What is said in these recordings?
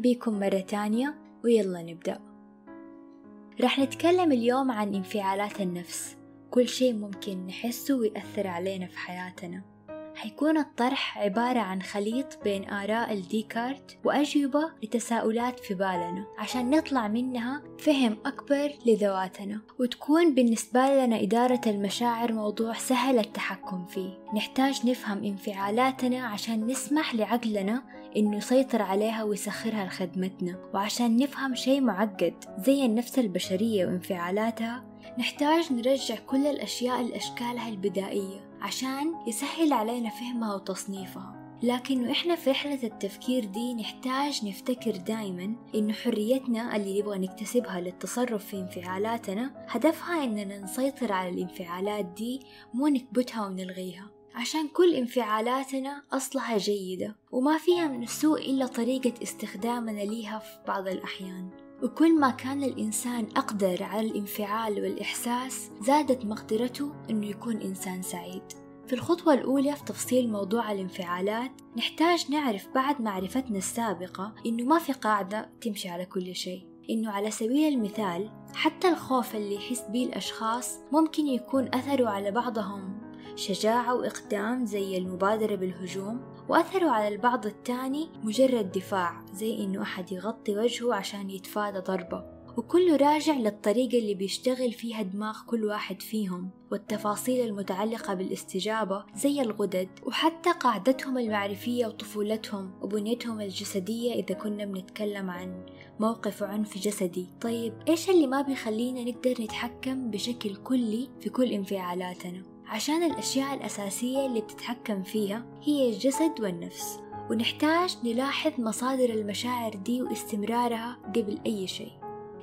بكم مرة تانية ويلا نبدأ. رح نتكلم اليوم عن انفعالات النفس. كل شيء ممكن نحسه ويأثر علينا في حياتنا. حيكون الطرح عبارة عن خليط بين آراء الديكارت وأجوبة لتساؤلات في بالنا عشان نطلع منها فهم أكبر لذواتنا. وتكون بالنسبة لنا إدارة المشاعر موضوع سهل التحكم فيه. نحتاج نفهم انفعالاتنا عشان نسمح لعقلنا إنه يسيطر عليها ويسخرها لخدمتنا. وعشان نفهم شيء معقد زي النفس البشرية وانفعالاتها نحتاج نرجع كل الأشياء لأشكالها البدائية عشان يسهل علينا فهمها وتصنيفها. لكن إحنا في رحلة التفكير دي نحتاج نفتكر دايما إنه حريتنا اللي نبغى نكتسبها للتصرف في انفعالاتنا هدفها إننا نسيطر على الانفعالات دي مو نكبتها ونلغيها. عشان كل انفعالاتنا أصلها جيدة وما فيها من السوء إلا طريقة استخدامنا ليها في بعض الأحيان. وكل ما كان الإنسان أقدر على الانفعال والإحساس زادت مقدرته إنه يكون إنسان سعيد. في الخطوة الأولى في تفصيل موضوع الانفعالات نحتاج نعرف بعد معرفتنا السابقة إنه ما في قاعدة تمشي على كل شيء. إنه على سبيل المثال حتى الخوف اللي يحس به الأشخاص ممكن يكون أثره على بعضهم. شجاعة وإقدام زي المبادرة بالهجوم وأثروا على البعض التاني مجرد دفاع زي إنه أحد يغطي وجهه عشان يتفادى ضربة. وكله راجع للطريقة اللي بيشتغل فيها دماغ كل واحد فيهم والتفاصيل المتعلقة بالاستجابة زي الغدد وحتى قاعدتهم المعرفية وطفولتهم وبنيتهم الجسدية إذا كنا بنتكلم عن موقف عنف جسدي. طيب إيش اللي ما بيخلينا نقدر نتحكم بشكل كلي في كل انفعالاتنا؟ عشان الأشياء الأساسية اللي بتتحكم فيها هي الجسد والنفس ونحتاج نلاحظ مصادر المشاعر دي واستمرارها قبل أي شيء.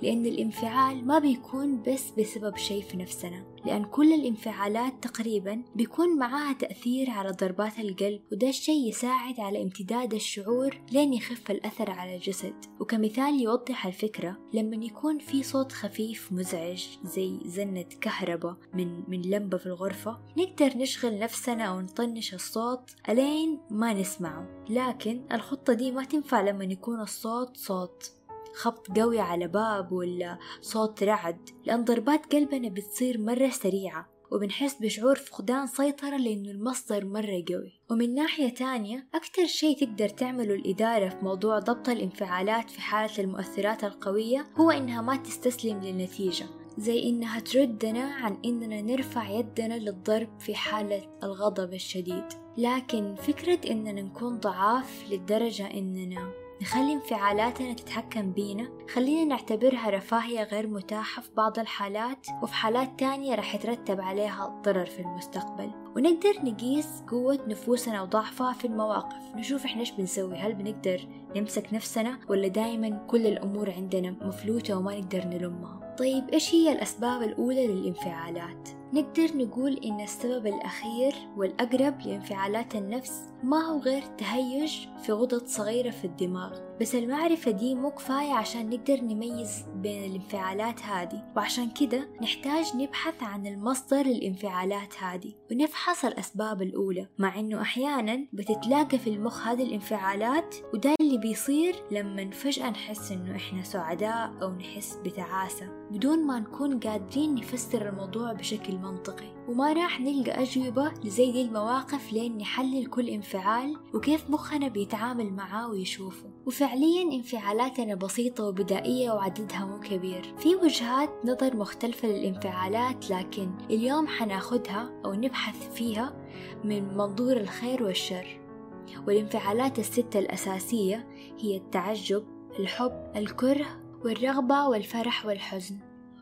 لأن الانفعال ما بيكون بس بسبب شيء في نفسنا لأن كل الانفعالات تقريبا بيكون معاها تأثير على ضربات القلب وده الشيء يساعد على امتداد الشعور لين يخف الأثر على الجسد. وكمثال يوضح الفكرة لما يكون في صوت خفيف مزعج زي زنة كهرباء من من لمبة في الغرفة نقدر نشغل نفسنا أو نطنش الصوت ألين ما نسمعه. لكن الخطة دي ما تنفع لما يكون الصوت صوت خبط قوي على باب ولا صوت رعد لأن ضربات قلبنا بتصير مرة سريعة وبنحس بشعور فقدان سيطرة لأنه المصدر مرة قوي. ومن ناحية تانية أكتر شيء تقدر تعمله الإدارة في موضوع ضبط الانفعالات في حالة المؤثرات القوية هو إنها ما تستسلم للنتيجة زي إنها تردنا عن إننا نرفع يدنا للضرب في حالة الغضب الشديد. لكن فكرة إننا نكون ضعاف للدرجة إننا نخلي انفعالاتنا تتحكم بينا. خلينا نعتبرها رفاهية غير متاحة في بعض الحالات وفي حالات تانية رح يترتب عليها ضرر في المستقبل. ونقدر نقيس قوة نفوسنا وضعفها في المواقف. نشوف إحنا إيش بنسوي. هل بنقدر نمسك نفسنا ولا دايما كل الأمور عندنا مفلوتة وما نقدر نلمها؟ طيب إيش هي الأسباب الأولى للانفعالات؟ نقدر نقول إن السبب الأخير والأقرب لانفعالات النفس ما هو غير تهيج في غدد صغيرة في الدماغ. بس المعرفة دي مو كفاية عشان نقدر نميز بين الانفعالات هذه وعشان كده نحتاج نبحث عن المصدر للانفعالات هذه ونفحص الأسباب الأولى. مع إنه أحيانا بتتلاقى في المخ هذه الانفعالات وده اللي بيصير لما فجأة نحس إنه إحنا سعداء أو نحس بتعاسة. بدون ما نكون قادرين نفسر الموضوع بشكل منطقي وما راح نلقى أجوبة لزي دي المواقف لين نحلل كل انفعال وكيف مخنا بيتعامل معاه ويشوفه. وفعليا انفعالاتنا بسيطة وبدائية وعددها مو كبير. في وجهات نظر مختلفة للانفعالات لكن اليوم حناخدها أو نبحث فيها من منظور الخير والشر. والانفعالات الستة الأساسية هي التعجب الحب الكره والرغبة والفرح والحزن.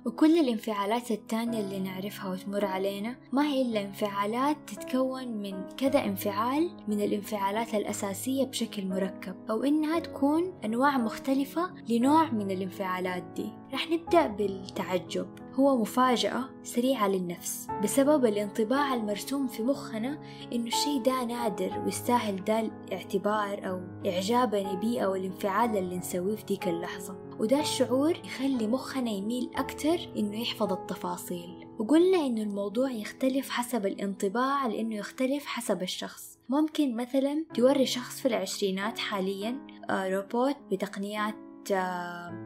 وكل الانفعالات التانية اللي نعرفها وتمر علينا ما هي إلا انفعالات تتكون من كذا انفعال من الانفعالات الأساسية بشكل مركب أو إنها تكون أنواع مختلفة لنوع من الانفعالات دي. رح نبدأ بالتعجب. هو مفاجأة سريعة للنفس بسبب الانطباع المرسوم في مخنا إنه الشيء ده نادر ويستاهل ده الاعتبار أو إعجابنا بيه أو الانفعال اللي نسويه في ديك اللحظة. وده الشعور يخلي مخنا يميل أكتر إنه يحفظ التفاصيل. وقلنا إنه الموضوع يختلف حسب الانطباع لأنه يختلف حسب الشخص. ممكن مثلا توري شخص في العشرينات حاليا آه، روبوت بتقنيات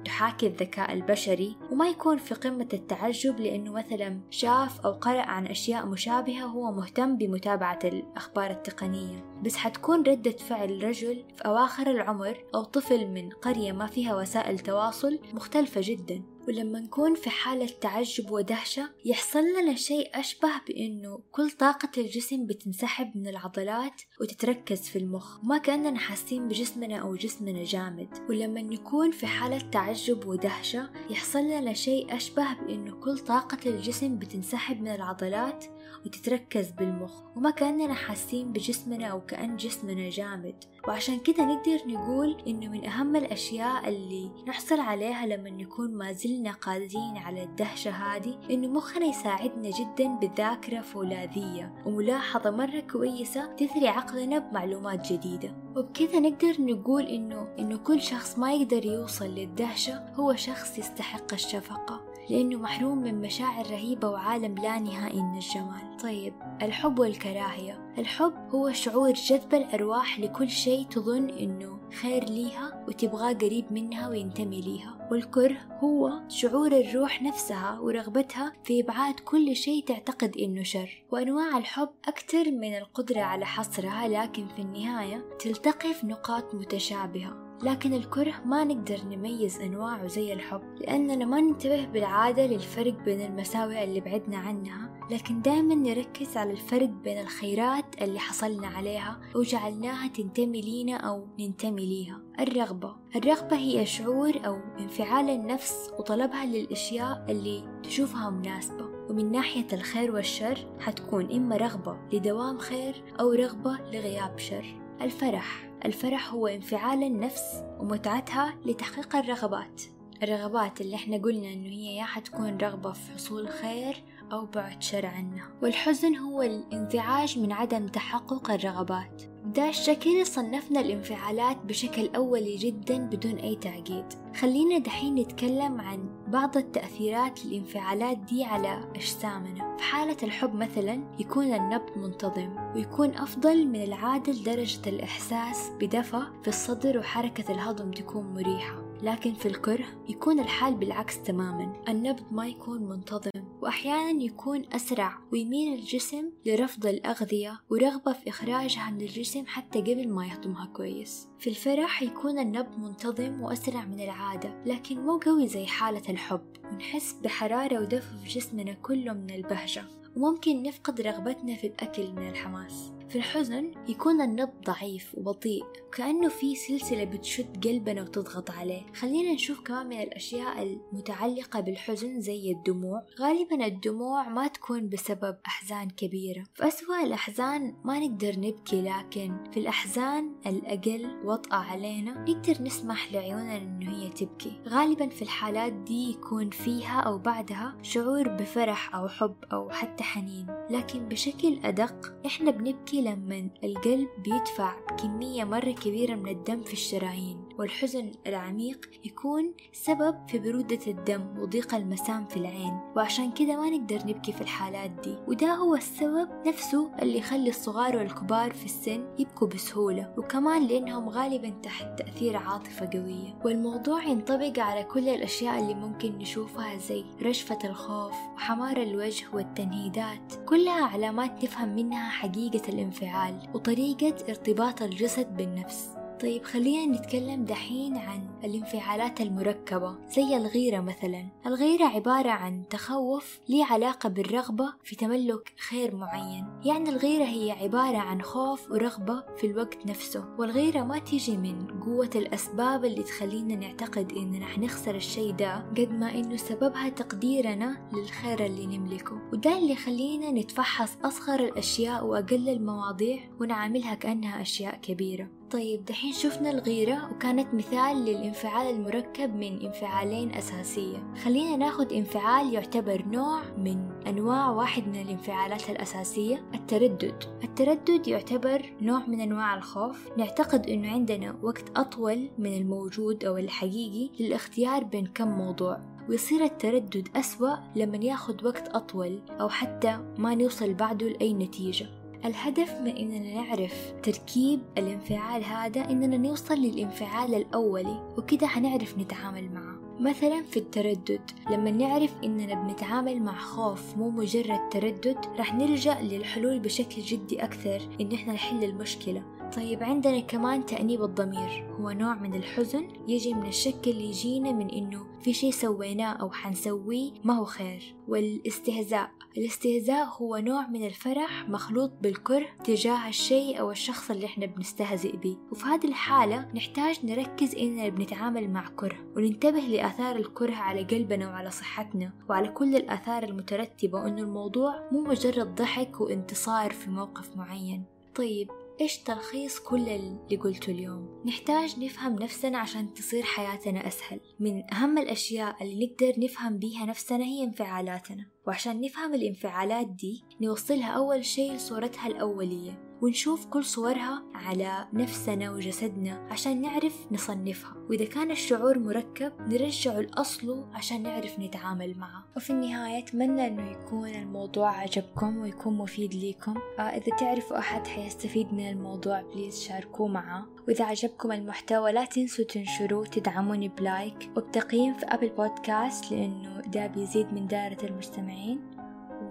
تحاكي الذكاء البشري وما يكون في قمة التعجب لأنه مثلا شاف أو قرأ عن أشياء مشابهة وهو مهتم بمتابعة الأخبار التقنية. بس حتكون ردة فعل رجل في أواخر العمر أو طفل من قرية ما فيها وسائل تواصل مختلفة جدا. ولما نكون في حالة تعجب ودهشة يحصل لنا شيء أشبه بأنه كل طاقة الجسم بتنسحب من العضلات وتتركز في المخ. ما كأننا حاسين بجسمنا أو جسمنا جامد. ولما نكون في حالة تعجب ودهشة يحصل لنا شيء أشبه بأنه كل طاقة الجسم بتنسحب من العضلات وتتركز بالمخ وما كأننا حاسين بجسمنا أو كأن جسمنا جامد. وعشان كده نقدر نقول إنه من أهم الأشياء اللي نحصل عليها لما نكون ما زلنا قادرين على الدهشة هذه إنه مخنا يساعدنا جدا بالذاكرة فولاذية وملاحظة مرة كويسة تثري عقلنا بمعلومات جديدة. وبكذا نقدر نقول إنه إنه كل شخص ما يقدر يوصل للدهشة هو شخص يستحق الشفقة. لأنه محروم من مشاعر رهيبة وعالم لا نهائي من الجمال. طيب الحب والكراهية. الحب هو شعور جذب الأرواح لكل شيء تظن إنه خير ليها وتبغاه قريب منها وينتمي ليها. والكره هو شعور الروح نفسها ورغبتها في إبعاد كل شيء تعتقد إنه شر. وأنواع الحب أكثر من القدرة على حصرها لكن في النهاية تلتقي في نقاط متشابهة. لكن الكره ما نقدر نميز أنواعه زي الحب لأننا ما ننتبه بالعادة للفرق بين المساوئ اللي بعدنا عنها لكن دائما نركز على الفرق بين الخيرات اللي حصلنا عليها وجعلناها تنتمي لينا أو ننتمي ليها. الرغبة الرغبة هي شعور أو انفعال النفس وطلبها للأشياء اللي تشوفها مناسبة ومن ناحية الخير والشر حتكون إما رغبة لدوام خير أو رغبة لغياب شر. الفرح. الفرح هو انفعال النفس ومتعتها لتحقيق الرغبات. الرغبات اللي إحنا قلنا إنه هي يا حتكون رغبة في حصول خير أو بعد شر عنها. والحزن هو الانزعاج من عدم تحقق الرغبات. بدا الشكل صنفنا الانفعالات بشكل أولي جدا بدون أي تعقيد. خلينا دحين نتكلم عن بعض التأثيرات للانفعالات دي على أجسامنا. في حالة الحب مثلا يكون النبض منتظم ويكون أفضل من العادة لدرجة الإحساس بدفى في الصدر وحركة الهضم تكون مريحة. لكن في الكره يكون الحال بالعكس تماما. النبض ما يكون منتظم. وأحيانا يكون أسرع ويميل الجسم لرفض الأغذية ورغبة في إخراجها من الجسم حتى قبل ما يهضمها كويس. في الفرح يكون النبض منتظم وأسرع من العادة لكن مو قوي زي حالة الحب. ونحس بحرارة ودفء في جسمنا كله من البهجة وممكن نفقد رغبتنا في الأكل من الحماس. في الحزن يكون النبض ضعيف وبطيء كأنه في سلسلة بتشد قلبنا وتضغط عليه. خلينا نشوف كمان من الأشياء المتعلقة بالحزن زي الدموع. غالبا الدموع ما تكون بسبب أحزان كبيرة. في أسوأ الأحزان ما نقدر نبكي لكن في الأحزان الأقل وطأة علينا نقدر نسمح لعيوننا إنه هي تبكي. غالبا في الحالات دي يكون فيها أو بعدها شعور بفرح أو حب أو حتى حنين. لكن بشكل أدق إحنا بنبكي لما القلب بيدفع كمية مرة كبيرة من الدم في الشرايين. والحزن العميق يكون سبب في برودة الدم وضيق المسام في العين. وعشان كده ما نقدر نبكي في الحالات دي. وده هو السبب نفسه اللي يخلي الصغار والكبار في السن يبكوا بسهولة. وكمان لأنهم غالبا تحت تأثير عاطفة قوية. والموضوع ينطبق على كل الأشياء اللي ممكن نشوفها زي رشفة الخوف وحمار الوجه والتنهيدات. كلها علامات نفهم منها حقيقة الانفعال وطريقة ارتباط الجسد بالنفس. طيب خلينا نتكلم دحين عن الانفعالات المركبة زي الغيرة مثلا. الغيرة عبارة عن تخوف ليه علاقة بالرغبة في تملك خير معين. يعني الغيرة هي عبارة عن خوف ورغبة في الوقت نفسه والغيرة ما تيجي من قوة الأسباب اللي تخلينا نعتقد إننا حنخسر الشيء ده قد ما إنه سببها تقديرنا للخير اللي نملكه. وده اللي يخلينا نتفحص أصغر الأشياء وأقل المواضيع ونعاملها كأنها أشياء كبيرة. طيب دحين شفنا الغيرة وكانت مثال للانفعال المركب من انفعالين أساسية. خلينا ناخد انفعال يعتبر نوع من أنواع واحد من الانفعالات الأساسية التردد. التردد يعتبر نوع من أنواع الخوف. نعتقد أنه عندنا وقت أطول من الموجود أو الحقيقي للاختيار بين كم موضوع. ويصير التردد أسوأ لما ياخد وقت أطول أو حتى ما نوصل بعده لأي نتيجة. الهدف من إننا نعرف تركيب الانفعال هذا إننا نوصل للانفعال الأولي وكده حنعرف نتعامل معه. مثلا في التردد لما نعرف إننا بنتعامل مع خوف مو مجرد تردد رح نلجأ للحلول بشكل جدي أكثر إن إحنا نحل المشكلة. طيب عندنا كمان تأنيب الضمير. هو نوع من الحزن يجي من الشك اللي يجينا من إنه في شي سويناه أو حنسويه ما هو خير. والاستهزاء. الاستهزاء هو نوع من الفرح مخلوط بالكره تجاه الشيء أو الشخص اللي إحنا بنستهزئ به وفي هذه الحالة نحتاج نركز إننا بنتعامل مع كره وننتبه لآثار الكره على قلبنا وعلى صحتنا وعلى كل الآثار المترتبة وإنه الموضوع مو مجرد ضحك وانتصار في موقف معين. طيب إيش تلخيص كل اللي قلته اليوم؟ نحتاج نفهم نفسنا عشان تصير حياتنا أسهل. من أهم الأشياء اللي نقدر نفهم بيها نفسنا هي انفعالاتنا. وعشان نفهم الانفعالات دي نوصلها أول شيء لصورتها الأولية. ونشوف كل صورها على نفسنا وجسدنا عشان نعرف نصنفها. وإذا كان الشعور مركب نرجعه لأصله عشان نعرف نتعامل معه. وفي النهاية أتمنى أنه يكون الموضوع عجبكم ويكون مفيد ليكم. آه إذا تعرفوا أحد حيستفيد من الموضوع please شاركوه معه. وإذا عجبكم المحتوى لا تنسوا تنشروه تدعموني ب like. وبتقييم في Apple Podcast لأنه ده بيزيد من دائرة المستمعين.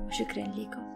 وشكرا لكم